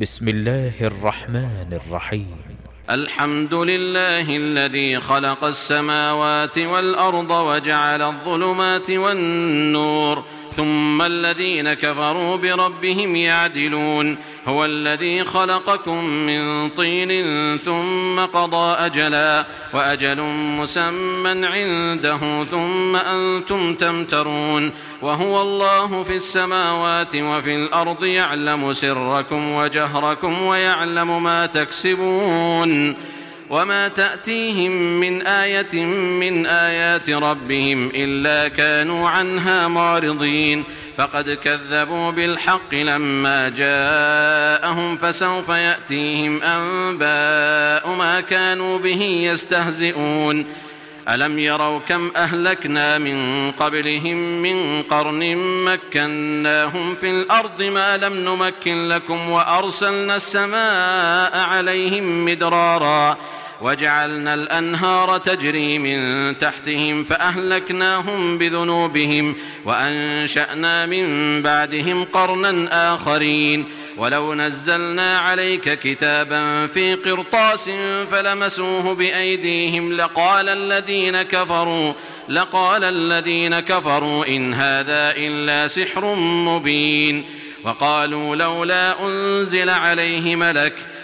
بسم الله الرحمن الرحيم. الحمد لله الذي خلق السماوات والأرض وجعل الظلمات والنور. ثم الذين كفروا بربهم يعدلون. هو الذي خلقكم من طين ثم قضى أجلا وأجل مسمى عنده ثم أنتم تمترون. وهو الله في السماوات وفي الأرض يعلم سركم وجهركم ويعلم ما تكسبون. وما تأتيهم من آية من آيات ربهم إلا كانوا عنها معرضين فقد كذبوا بالحق لما جاءهم فسوف يأتيهم أنباء ما كانوا به يستهزئون ألم يروا كم أهلكنا من قبلهم من قرن مكناهم في الأرض ما لم نمكن لكم وأرسلنا السماء عليهم مدرارا وجعلنا الأنهار تجري من تحتهم فأهلكناهم بذنوبهم وأنشأنا من بعدهم قرنا آخرين ولو نزلنا عليك كتابا في قرطاس فلمسوه بأيديهم لقال الذين كفروا لقال الذين كفروا إن هذا إلا سحر مبين وقالوا لولا أنزل عليه ملك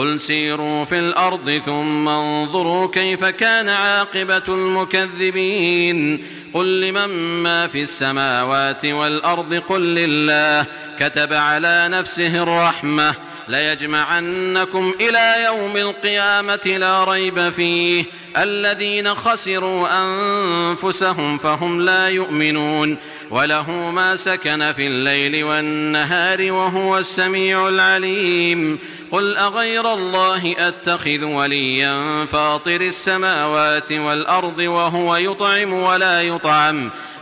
قل سيروا في الأرض ثم انظروا كيف كان عاقبه المكذبين قل لمن ما في السماوات والارض قل لله كتب على نفسه الرحمه ليجمعنكم إلى يوم القيامه لا ريب فيه الذين خسروا انفسهم فهم لا يؤمنون وله ما سكن في الليل والنهار وهو السميع العليم. قل أغير الله أتخذ وليا فاطر السماوات والأرض وهو يطعم ولا يطعم.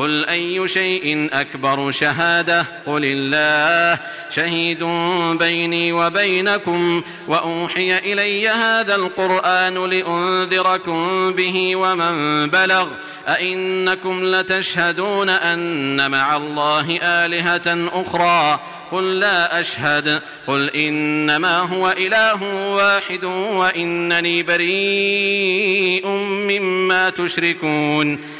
قل اي شيء اكبر شهاده قل الله شهيد بيني وبينكم واوحي الي هذا القران لانذركم به ومن بلغ ائنكم لتشهدون ان مع الله الهه أخرى قل لا اشهد قل انما هو اله واحد وانني بريء مما تشركون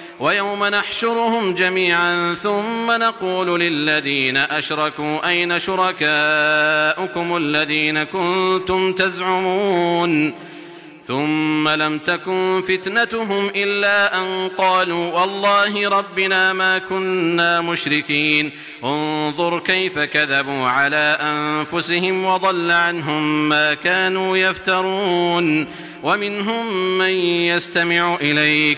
ويوم نحشرهم جميعا ثم نقول للذين أشركوا أين شركاؤكم الذين كنتم تزعمون ثم لم تكن فتنتهم إلا أن قالوا والله ربنا ما كنا مشركين انظر كيف كذبوا على أنفسهم وضل عنهم ما كانوا يفترون ومنهم من يستمع إليك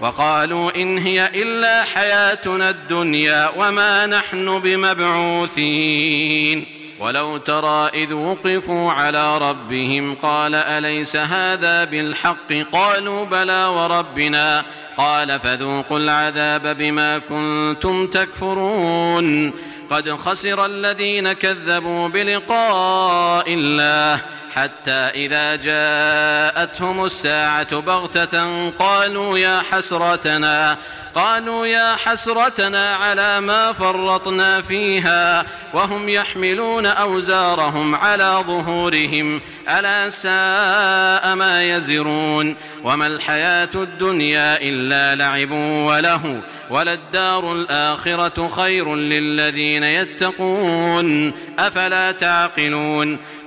وقالوا إن هي إلا حياتنا الدنيا وما نحن بمبعوثين. ولو ترى إذ وقفوا على ربهم قال أليس هذا بالحق؟ قالوا بلى وربنا. قال فذوقوا العذاب بما كنتم تكفرون. قد خسر الذين كذبوا بلقاء الله. حتى إذا جاءتهم الساعة بغتة قالوا يا حسرتنا قالوا يا حسرتنا على ما فرطنا فيها وهم يحملون أوزارهم على ظهورهم ألا ساء ما يزرون؟ وما الحياة الدنيا إلا لعب وله وللدار الآخرة خير للذين يتقون أفلا تعقلون؟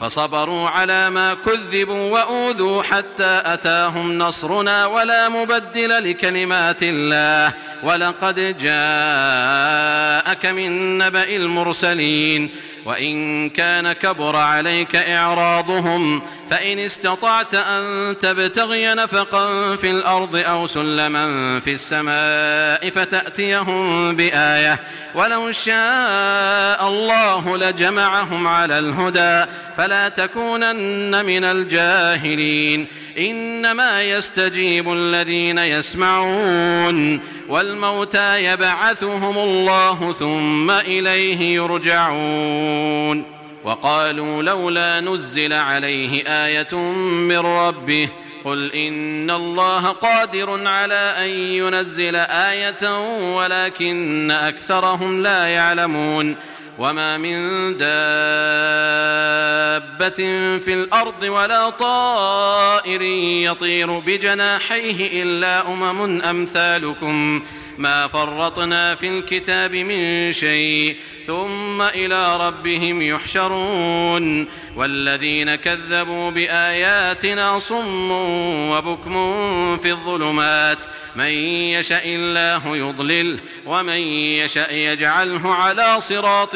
فصبروا على ما كذبوا وأوذوا حتى أتاهم نصرنا ولا مبدل لكلمات الله. ولقد جاءك من نبأ المرسلين. وإن كان كبر عليك إعراضهم فإن استطعت أن تبتغي نفقا في الأرض أو سلما في السماء فتأتيهم بآية ولو شاء الله لجمعهم على الهدى فلا تكونن من الجاهلين إنما يستجيب الذين يسمعون والموتى يبعثهم الله ثم إليه يرجعون وقالوا لولا نزل عليه آية من ربه قل إن الله قادر على أن ينزل آية ولكن أكثرهم لا يعلمون وما من دابة في الأرض ولا طائر يطير بجناحيه إلا أمم أمثالكم ما فرطنا في الكتاب من شيء ثم إلى ربهم يحشرون والذين كذبوا بآياتنا صم وبكم في الظلمات من يشاء الله يضلل ومن يشاء يجعله على صراط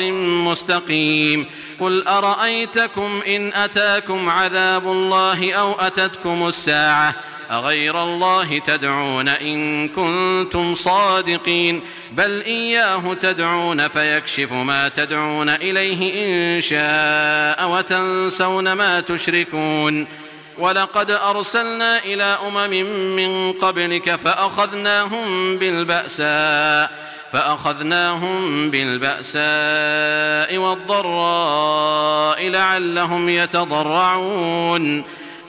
مستقيم قل أرأيتكم إن أتاكم عذاب الله أو أتتكم الساعة أغير الله تدعون إن كنتم صادقين؟ بل إياه تدعون فيكشف ما تدعون إليه إن شاء وتنسون ما تشركون. ولقد أرسلنا إلى أمم من قبلك فأخذناهم بالبأساء فأخذناهم بالبأساء والضراء لعلهم يتضرعون.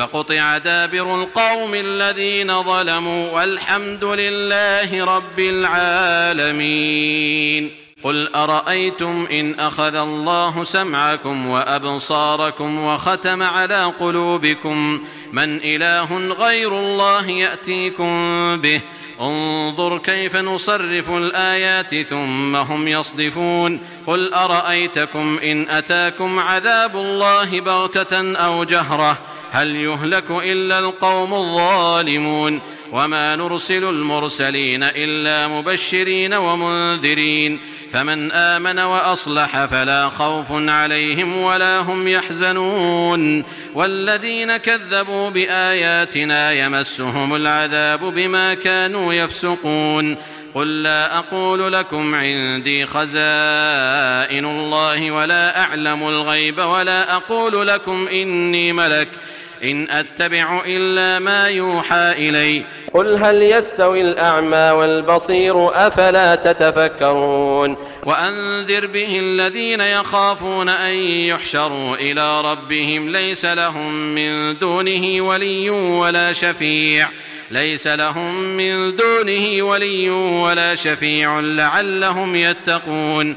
فقطع دابر القوم الذين ظلموا والحمد لله رب العالمين. قل أرأيتم إن أخذ الله سمعكم وأبصاركم وختم على قلوبكم؟ من إله غير الله يأتيكم به. انظر كيف نصرف الآيات ثم هم يصدفون. قل أرأيتكم إن أتاكم عذاب الله بغتة أو جهرة؟ هل يهلك إلا القوم الظالمون وما نرسل المرسلين إلا مبشرين ومنذرين فمن آمن وأصلح فلا خوف عليهم ولا هم يحزنون والذين كذبوا بآياتنا يمسهم العذاب بما كانوا يفسقون قل لا أقول لكم عندي خزائن الله ولا أعلم الغيب ولا أقول لكم إني ملك إن أتبع إلا ما يوحى إلي. قل هل يستوي الأعمى والبصير أفلا تتفكرون؟ وأنذر به الذين يخافون أن يحشروا إلى ربهم. ليس لهم من دونه ولي ولا شفيع. ليس لهم من دونه ولي ولا شفيع لعلهم يتقون.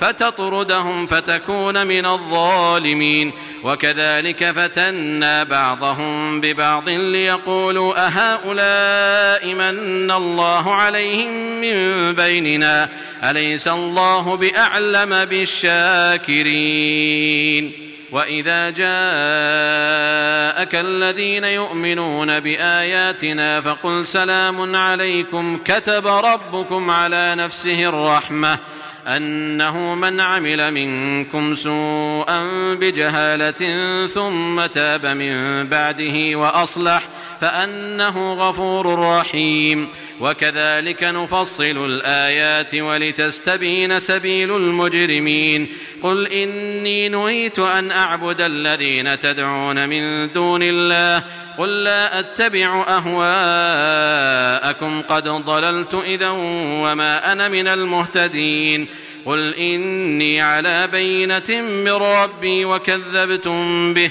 فتطردهم فتكون من الظالمين. وكذلك فتنا بعضهم ببعض ليقولوا أهؤلاء من الله عليهم من بيننا؟ أليس الله بأعلم بالشاكرين؟ وإذا جاءك الذين يؤمنون بآياتنا فقل سلام عليكم. كتب ربكم على نفسه الرحمة. أنه من عمل منكم سوءا بجهالة ثم تاب من بعده وأصلح فأنه غفور رحيم. وكذلك نفصل الآيات ولتستبين سبيل المجرمين. قل إني نهيت أن أعبد الذين تدعون من دون الله. قل لا أتبع أهواءكم. قد ضللت إذا وما أنا من المهتدين. قل إني على بينة من ربي وكذبتم به.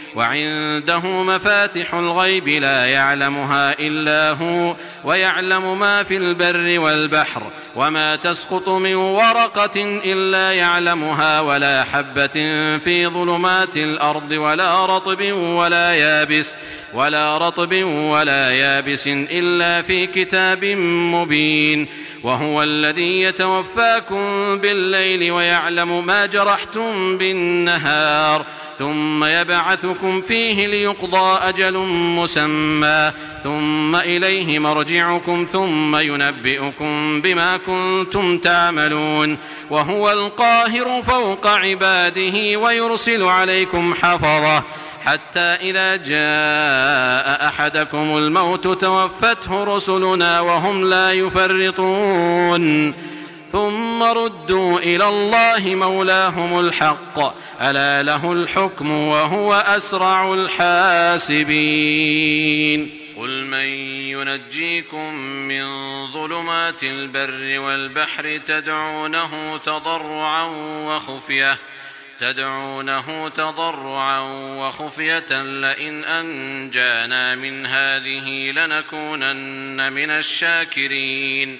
وعنده مفاتح الغيب لا يعلمها إلا هو ويعلم ما في البر والبحر وما تسقط من ورقة إلا يعلمها ولا حبة في ظلمات الأرض ولا رطب ولا يابس ولا رطب ولا يابس إلا في كتاب مبين. وهو الذي يتوفاكم بالليل ويعلم ما جرحتم بالنهار. ثم يبعثكم فيه ليقضى أجل مسمى ثم إليه مرجعكم ثم ينبئكم بما كنتم تعملون وهو القاهر فوق عباده ويرسل عليكم حفظه حتى إذا جاء أحدكم الموت توفته رسلنا وهم لا يفرطون ثم ردوا إلى الله مولاهم الحق. ألا له الحكم وهو أسرع الحاسبين. قل من ينجيكم من ظلمات البر والبحر تدعونه تضرعا وخفية تدعونه تضرعا وخفية لئن أنجانا من هذه لنكونن من الشاكرين.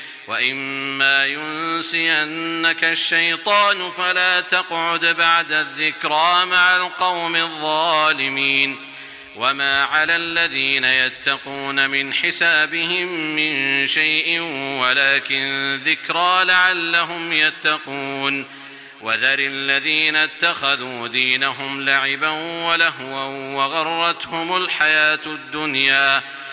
وإما ينسينك الشيطان فلا تقعد بعد الذكرى مع القوم الظالمين وما على الذين يتقون من حسابهم من شيء ولكن ذكرى لعلهم يتقون وذر الذين اتخذوا دينهم لعبا ولهوا وغرتهم الحياة الدنيا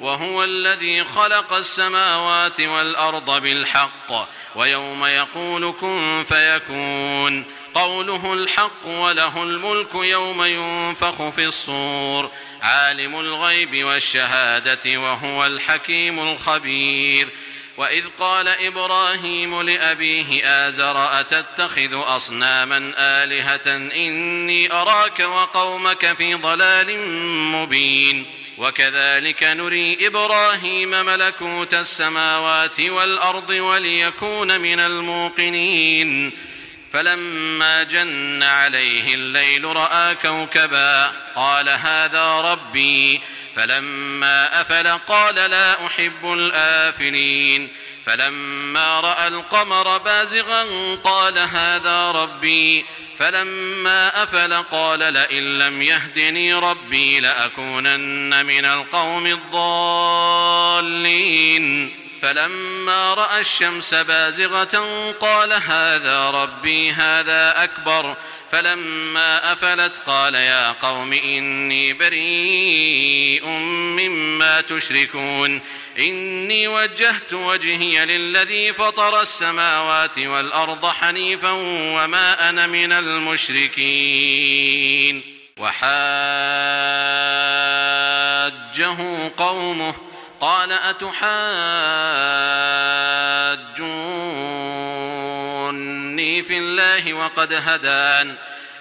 وهو الذي خلق السماوات والأرض بالحق ويوم يقول كن فيكون. قوله الحق وله الملك يوم ينفخ في الصور. عالم الغيب والشهادة وهو الحكيم الخبير. وإذ قال إبراهيم لأبيه آزر أتتخذ أصناما آلهة إني أراك وقومك في ضلال مبين. وكذلك نري إبراهيم ملكوت السماوات والأرض وليكون من الموقنين. فلما جن عليه الليل رأى كوكبا قال هذا ربي. فلما أفل قال لا أحب الآفلين. فلما رأى القمر بازغا قال هذا ربي. فلما أفل قال لئن لم يهدني ربي لأكونن من القوم الضالين. فلما رأى الشمس بازغة قال هذا ربي هذا أكبر. فلما أفلت قال يا قوم إني بريء مما تشركون. إني وجهت وجهي للذي فطر السماوات والأرض حنيفا وما أنا من المشركين. وحاجه قومه قال أتحاجوني في الله وقد هدان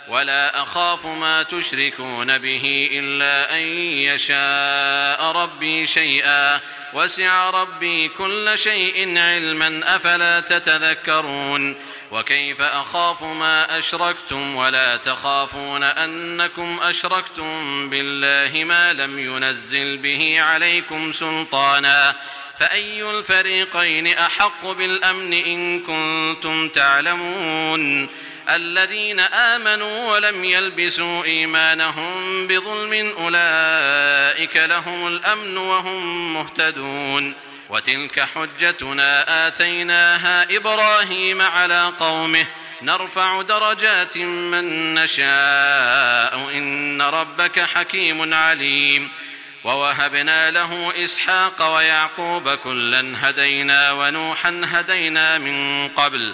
ولا أخاف ما تشركون به إلا أن يشاء ربي شيئا. وسع ربي كل شيء علما أفلا تتذكرون؟ وكيف أخاف ما أشركتم؟ ولا تخافون أنكم أشركتم بالله ما لم ينزل به عليكم سلطانا. فأي الفريقين أحق بالأمن إن كنتم تعلمون؟ الذين آمنوا ولم يلبسوا إيمانهم بظلم أولئك لهم الأمن وهم مهتدون وتلك حجتنا آتيناها إبراهيم على قومه نرفع درجات من نشاء إن ربك حكيم عليم ووهبنا له إسحاق ويعقوب كلا هدينا ونوحا هدينا من قبل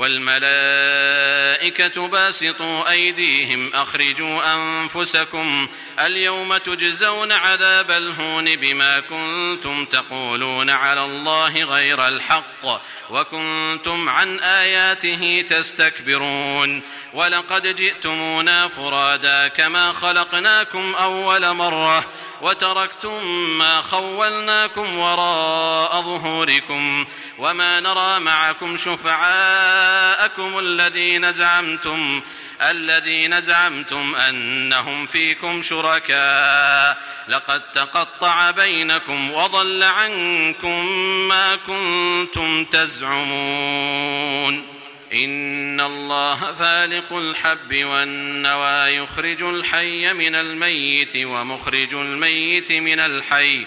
والملائكة باسطوا أيديهم أخرجوا أنفسكم اليوم تجزون عذاب الهون بما كنتم تقولون على الله غير الحق وكنتم عن آياته تستكبرون ولقد جئتمونا فرادا كما خلقناكم أول مرة وتركتم ما خولناكم وراء ظهوركم وما نرى معكم شفعاءكم الذين زعمتم الذين زعمتم أنهم فيكم شركاء. لقد تقطع بينكم وضل عنكم ما كنتم تزعمون. إن الله فالق الحب والنوى يخرج الحي من الميت ومخرج الميت من الحي.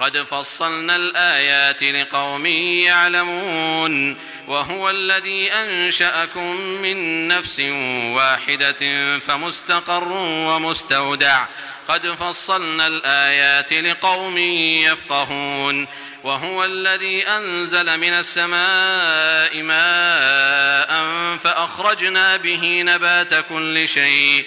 قد فصلنا الآيات لقوم يعلمون وهو الذي أنشأكم من نفس واحدة فمستقر ومستودع. قد فصلنا الآيات لقوم يفقهون وهو الذي أنزل من السماء ماء فأخرجنا به نبات كل شيء.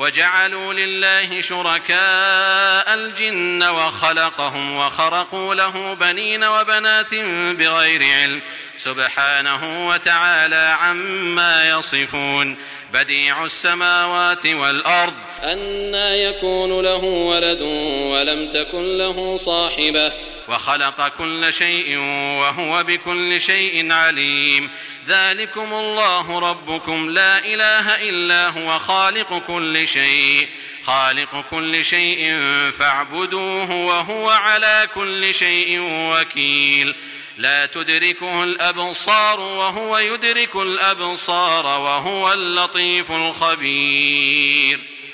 وجعلوا لله شركاء الجن وخلقهم وخرقوا له بنين وبنات بغير علم سبحانه وتعالى عما يصفون بديع السماوات والأرض أنا يكون له ولد ولم تكن له صاحبة وخلق كل شيء وهو بكل شيء عليم. ذلكم الله ربكم. لا إله إلا هو خالق كل شيء. خالق كل شيء فاعبدوه وهو على كل شيء وكيل. لا تدركه الأبصار وهو يدرك الأبصار وهو اللطيف الخبير.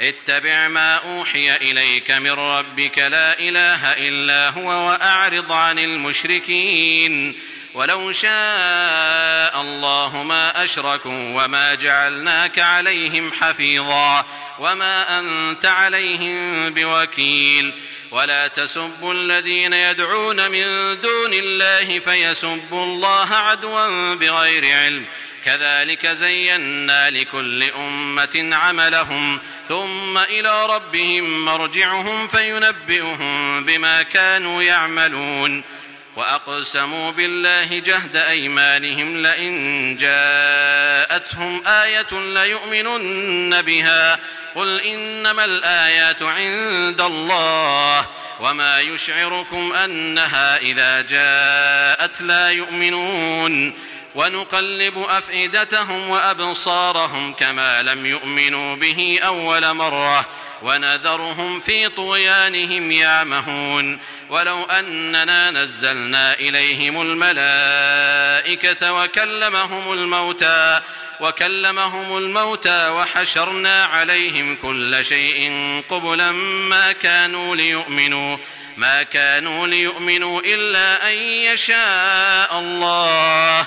اتبع ما أوحي إليك من ربك لا إله إلا هو وأعرض عن المشركين ولو شاء الله ما أشركوا وما جعلناك عليهم حفيظا وما أنت عليهم بوكيل ولا تسبوا الذين يدعون من دون الله فيسبوا الله عدوا بغير علم كذلك زينا لكل أمة عملهم ثم إلى ربهم مرجعهم فينبئهم بما كانوا يعملون. وأقسموا بالله جهد أيمانهم لئن جاءتهم آية ليؤمنن بها. قل إنما الآيات عند الله وما يشعركم أنها إذا جاءت لا يؤمنون. ونقلب أفئدتهم وأبصارهم كما لم يؤمنوا به أول مرة ونذرهم في طغيانهم يعمهون ولو أننا نزلنا إليهم الملائكة وكلمهم الموتى وكلمهم الموتى وحشرنا عليهم كل شيء قبلا ما كانوا ليؤمنوا ما كانوا ليؤمنوا إلا أن يشاء الله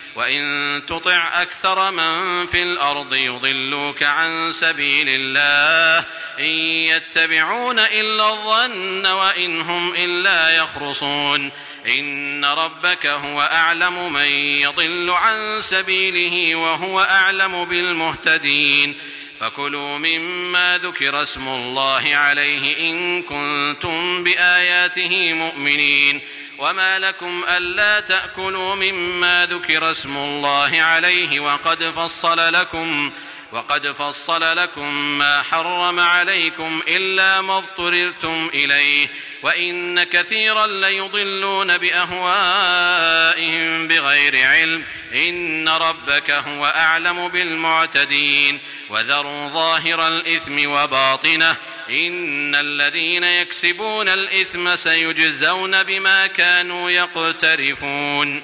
وإن تطع أكثر من في الأرض يضلوك عن سبيل الله. إن يتبعون إلا الظن وإن هم إلا يخرصون. إن ربك هو أعلم من يضل عن سبيله وهو أعلم بالمهتدين. فكلوا مما ذكر اسم الله عليه إن كنتم بآياته مؤمنين. وما لكم ألا تأكلوا مما ذكر اسم الله عليه وقد فصل لكم وقد فصل لكم ما حرم عليكم إلا ما اضطررتم إليه وإن كثيرا ليضلون بأهوائهم بغير علم. إن ربك هو أعلم بالمعتدين. وذروا ظاهر الإثم وباطنه. إن الذين يكسبون الإثم سيجزون بما كانوا يقترفون.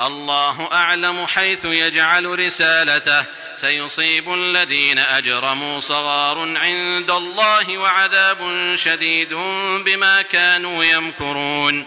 الله أعلم حيث يجعل رسالته. سيصيب الذين أجرموا صغار عند الله وعذاب شديد بما كانوا يمكرون.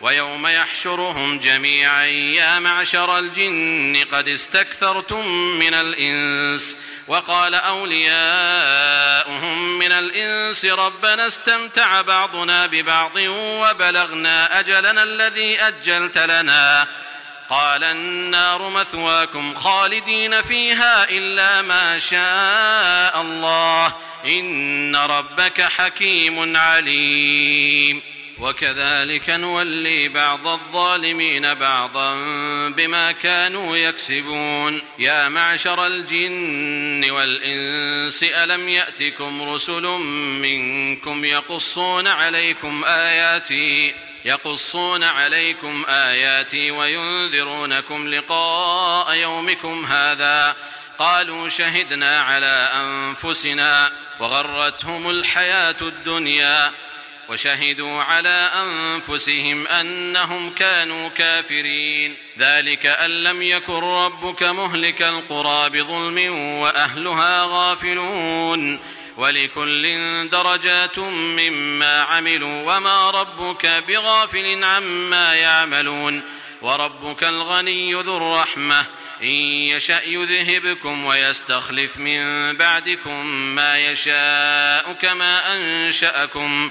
ويوم يحشرهم جميعا يا معشر الجن قد استكثرتم من الإنس. وقال أولياؤهم من الإنس ربنا استمتع بعضنا ببعض وبلغنا أجلنا الذي أجلت لنا. قال النار مثواكم خالدين فيها إلا ما شاء الله. إن ربك حكيم عليم. وكذلك نولي بعض الظالمين بعضا بما كانوا يكسبون. يا معشر الجن والإنس ألم يأتكم رسل منكم يقصون عليكم آياتي يقصون عليكم آياتي وينذرونكم لقاء يومكم هذا. قالوا شهدنا على أنفسنا وغرتهم الحياة الدنيا. وشهدوا على أنفسهم أنهم كانوا كافرين. ذلك أن لم يكن ربك مهلك القرى بظلم وأهلها غافلون. ولكل درجات مما عملوا وما ربك بغافل عما يعملون. وربك الغني ذو الرحمة. إن يشأ يذهبكم ويستخلف من بعدكم ما يشاء كما أنشأكم.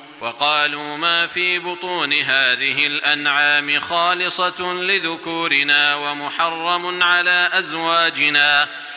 وقالوا ما في بطون هذه الأنعام خالصة لذكورنا ومحرم على أزواجنا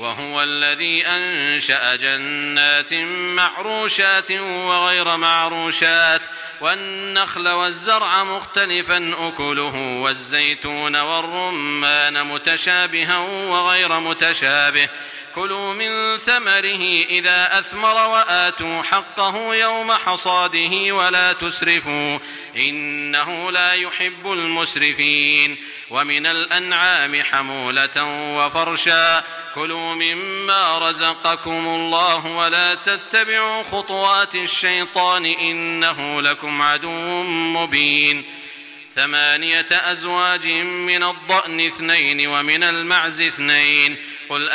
وهو الذي أنشأ جنات معروشات وغير معروشات والنخل والزرع مختلفا أكله والزيتون والرمان متشابها وغير متشابه. كلوا من ثمره إذا أثمر وآتوا حقه يوم حصاده ولا تسرفوا إنه لا يحب المسرفين. ومن الأنعام حمولة وفرشا كلوا مما رزقكم الله ولا تتبعوا خطوات الشيطان إنه لكم عدو مبين. ثمانية أزواج من الضأن اثنين ومن المعز اثنين. قل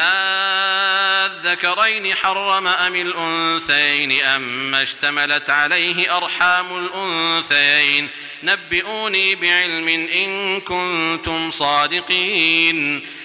آذكرين حرم أم الأنثيين أم اشتملت عليه أرحام الأنثيين. نبئوني بعلم إن كنتم صادقين.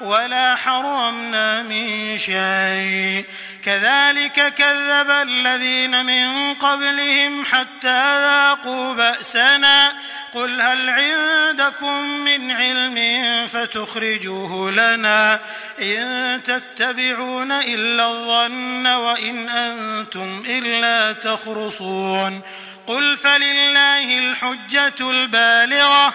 ولا حرمنا من شيء. كذلك كذب الذين من قبلهم حتى ذاقوا بأسنا. قل هل عندكم من علم فتخرجوه لنا إن تتبعون إلا الظن وإن أنتم إلا تخرصون. قل فلله الحجة البالغة.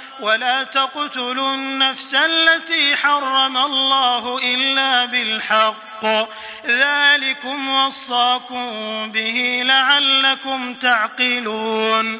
ولا تقتلوا النفس التي حرم الله إلا بالحق. ذلكم وصاكم به لعلكم تعقلون.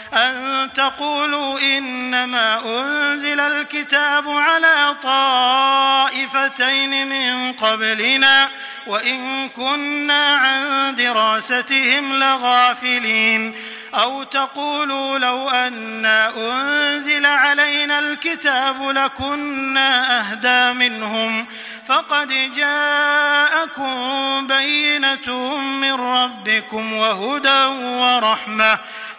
أن تقولوا إنما أنزل الكتاب على طائفتين من قبلنا وإن كنا عن دراستهم لغافلين. أو تقولوا لو أنا أنزل علينا الكتاب لكنا أهدى منهم. فقد جاءكم بينة من ربكم وهدى ورحمة.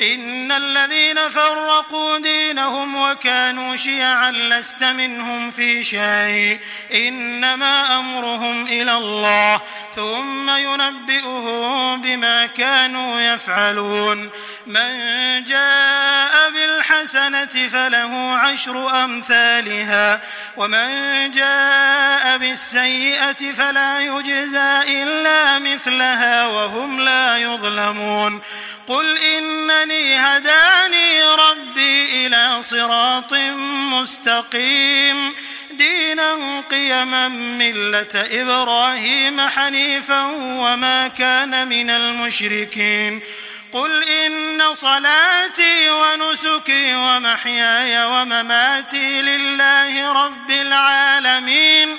إن الذين فرقوا دينهم وكانوا شيعا لست منهم في شيء. إنما أمرهم إلى الله ثم ينبئهم بما كانوا يفعلون. من جاء بالحسنة فله عشر أمثالها ومن جاء بالسيئة فلا يجزى إلا مثلها وهم لا يظلمون. قل إنني هداني ربي إلى صراط مستقيم. دينا قيما ملة إبراهيم حنيفا وما كان من المشركين. قل إن صلاتي ونسكي ومحياي ومماتي لله رب العالمين.